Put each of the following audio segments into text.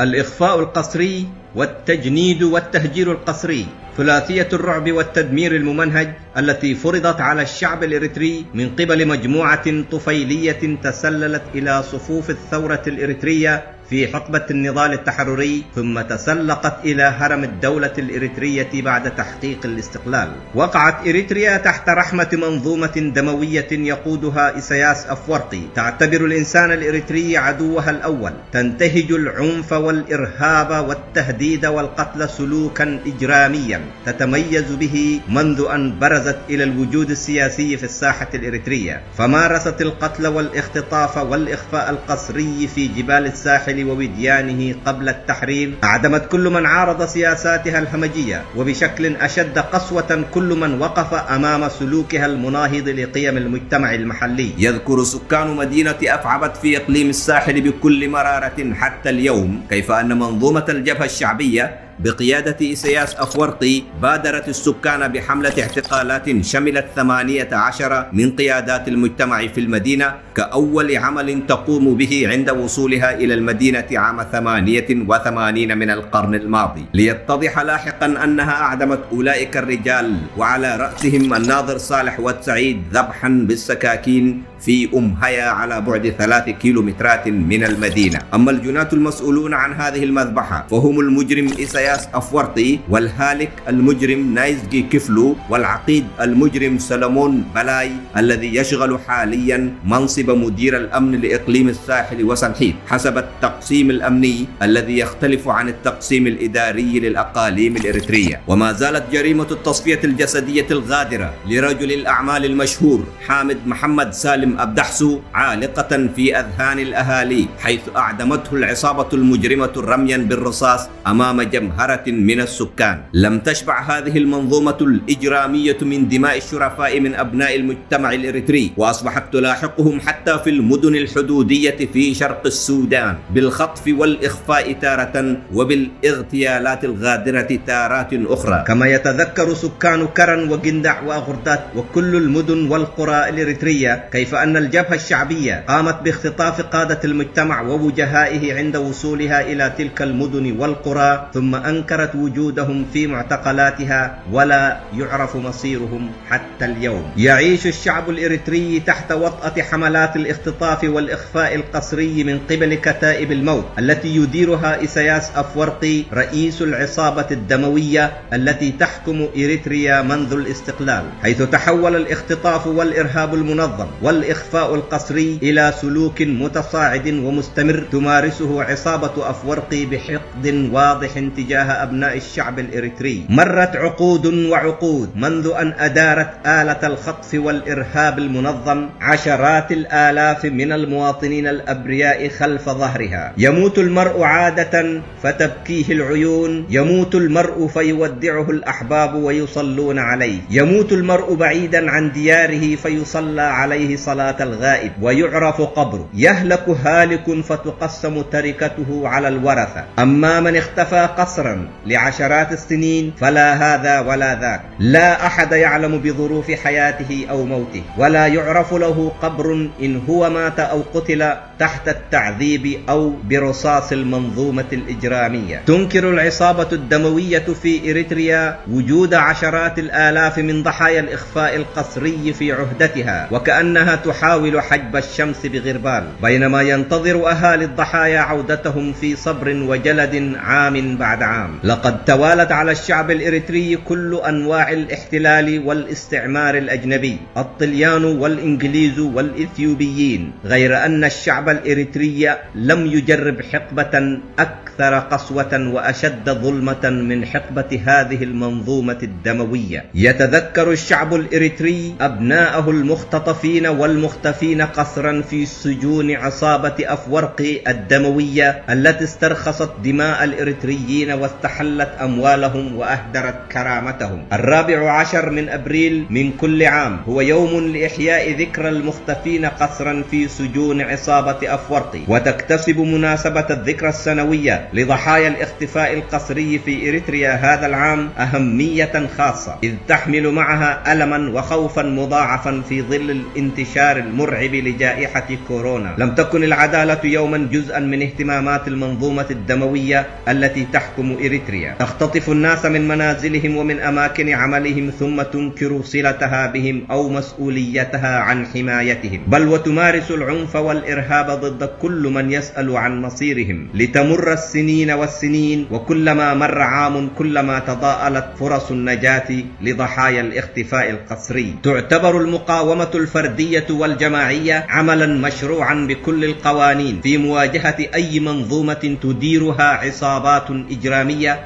الإخفاء القسري والتجنيد والتهجير القسري ثلاثية الرعب والتدمير الممنهج التي فرضت على الشعب الإريتري من قبل مجموعة طفيلية تسللت إلى صفوف الثورة الإريترية في حقبة النضال التحرري ثم تسلقت إلى هرم الدولة الإريترية بعد تحقيق الاستقلال. وقعت إريتريا تحت رحمة منظومة دموية يقودها إسياس أفورقي. تعتبر الإنسان الإريتري عدوها الأول. تنتهج العنف والإرهاب والتهديد والقتل سلوكا إجراميا تتميز به منذ أن برزت إلى الوجود السياسي في الساحة الإريترية فمارست القتل والاختطاف والإخفاء القسري في جبال الساحل ووديانه قبل التحرير. أعدمت كل من عارض سياساتها الهمجية وبشكل أشد قسوة كل من وقف أمام سلوكها المناهض لقيم المجتمع المحلي. يذكر سكان مدينة أفعبت في إقليم الساحل بكل مرارة حتى اليوم كيف أن منظومة الجبهة الشعبية الشعبية بقيادة إسياس أفورقي بادرت السكان بحملة اعتقالات شملت ثمانية عشر من قيادات المجتمع في المدينة كأول عمل تقوم به عند وصولها إلى المدينة عام ثمانية وثمانين من القرن الماضي. ليتضح لاحقا أنها أعدمت أولئك الرجال وعلى رأسهم الناظر صالح والسعيد ذبحا بالسكاكين في أمهيا على بعد ثلاث كيلومترات من المدينة. أما الجناة المسؤولون عن هذه المذبحة فهم المجرم إسياس أفورقي والهالك المجرم نايزقي كفلو والعقيد المجرم سلمون بلاي الذي يشغل حاليا منصب مدير الأمن لإقليم الساحل وسنحيت حسب التقسيم الأمني الذي يختلف عن التقسيم الإداري للأقاليم الإريترية. وما زالت جريمة التصفية الجسدية الغادرة لرجل الأعمال المشهور حامد محمد سالم أبدحسو عالقة في أذهان الأهالي حيث أعدمته العصابة المجرمة رميا بالرصاص أمام جمهرة من السكان. لم تشبع هذه المنظومة الإجرامية من دماء الشرفاء من أبناء المجتمع الإريتري وأصبحت تلاحقهم حتى في المدن الحدودية في شرق السودان. بالخطف والإخفاء تارة وبالإغتيالات الغادرة تارات أخرى. كما يتذكر سكان كرن وجندع وأغردات وكل المدن والقرى الإريترية كيف أن الجبهة الشعبية قامت باختطاف قادة المجتمع ووجهائه عند وصولها إلى تلك المدن والقرى ثم أنكرت وجودهم في معتقلاتها ولا يعرف مصيرهم حتى اليوم. يعيش الشعب الإريتري تحت وطأة حملات الاختطاف والإخفاء القسري من قبل كتائب الموت التي يديرها إسياس أفورقي رئيس العصابة الدموية التي تحكم إريتريا منذ الاستقلال حيث تحول الاختطاف والإرهاب المنظم وال الإخفاء القسري إلى سلوك متصاعد ومستمر تمارسه عصابة أفورقي بحقد واضح تجاه أبناء الشعب الإريتري. مرت عقود وعقود منذ أن أدارت آلة الخطف والإرهاب المنظم عشرات الآلاف من المواطنين الأبرياء خلف ظهرها. يموت المرء عادة فتبكيه العيون. يموت المرء فيودعه الأحباب ويصلون عليه. يموت المرء بعيدا عن دياره فيصلى عليه صلاة الغائب. ويعرف قبره. يهلك هالك فتقسم تركته على الورثة. أما من اختفى قصرا لعشرات السنين فلا هذا ولا ذاك. لا أحد يعلم بظروف حياته أو موته ولا يعرف له قبر إن هو مات أو قتل تحت التعذيب أو برصاص المنظومة الإجرامية. تنكر العصابة الدموية في إريتريا وجود عشرات الآلاف من ضحايا الإخفاء القسري في عهدتها وكأنها تحاول حجب الشمس بغربال. بينما ينتظر أهالي الضحايا عودتهم في صبر وجلد عام بعد عام. لقد توالت على الشعب الإريتري كل أنواع الاحتلال والاستعمار الأجنبي الطليان والإنجليز والإثيوبيين غير أن الشعب الإريتري لم يجرب حقبة أكثر قسوة وأشد ظلمة من حقبة هذه المنظومة الدموية. يتذكر الشعب الإريتري أبناءه المختطفين والمختفين قسرا في سجون عصابة أفورقي الدموية التي استرخصت دماء الإريتريين واستحلت أموالهم وأهدرت كرامتهم. الرابع عشر من أبريل من كل عام هو يوم لإحياء ذكرى المختفين قسرا في سجون عصابة أفورقي. وتكتسب مناسبة الذكرى السنوية لضحايا الاختفاء القسري في إريتريا هذا العام أهمية خاصة إذ تحمل معها ألما وخوفا مضاعفا في ظل الانتشار المرعب لجائحة كورونا. لم تكن العدالة يوما جزءا من اهتمامات المنظومة الدموية التي تحكم إريتريا. تختطف الناس من منازلهم ومن أماكن عملهم ثم تنكر صلتها بهم أو مسؤوليتها عن حمايتهم. بل وتمارس العنف والإرهاب ضد كل من يسأل عن مصيرهم. لتمر السنين والسنين وكلما مر عام كلما تضاءلت فرص النجاة لضحايا الاختفاء القسري تعتبر المقاومة الفردية والجماعية عملا مشروعا بكل القوانين. في مواجهة أي منظومة تديرها عصابات إجرامية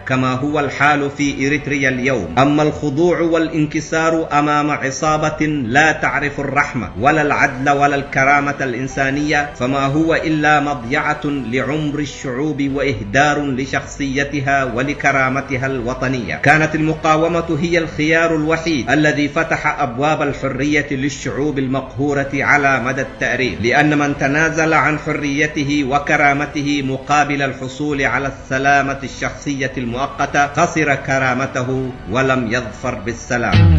كما هو الحال في إريتريا اليوم. أما الخضوع والإنكسار أمام عصابة لا تعرف الرحمة ولا العدل ولا الكرامة الإنسانية فما هو إلا مضيعة لعمر الشعوب وإهدار لشخصيتها ولكرامتها الوطنية. كانت المقاومة هي الخيار الوحيد الذي فتح أبواب الحرية للشعوب المقهورة على مدى التأريخ لأن من تنازل عن حريته وكرامته مقابل الحصول على السلامة الشخصية المؤقتة خسر كرامته ولم يظفر بالسلام.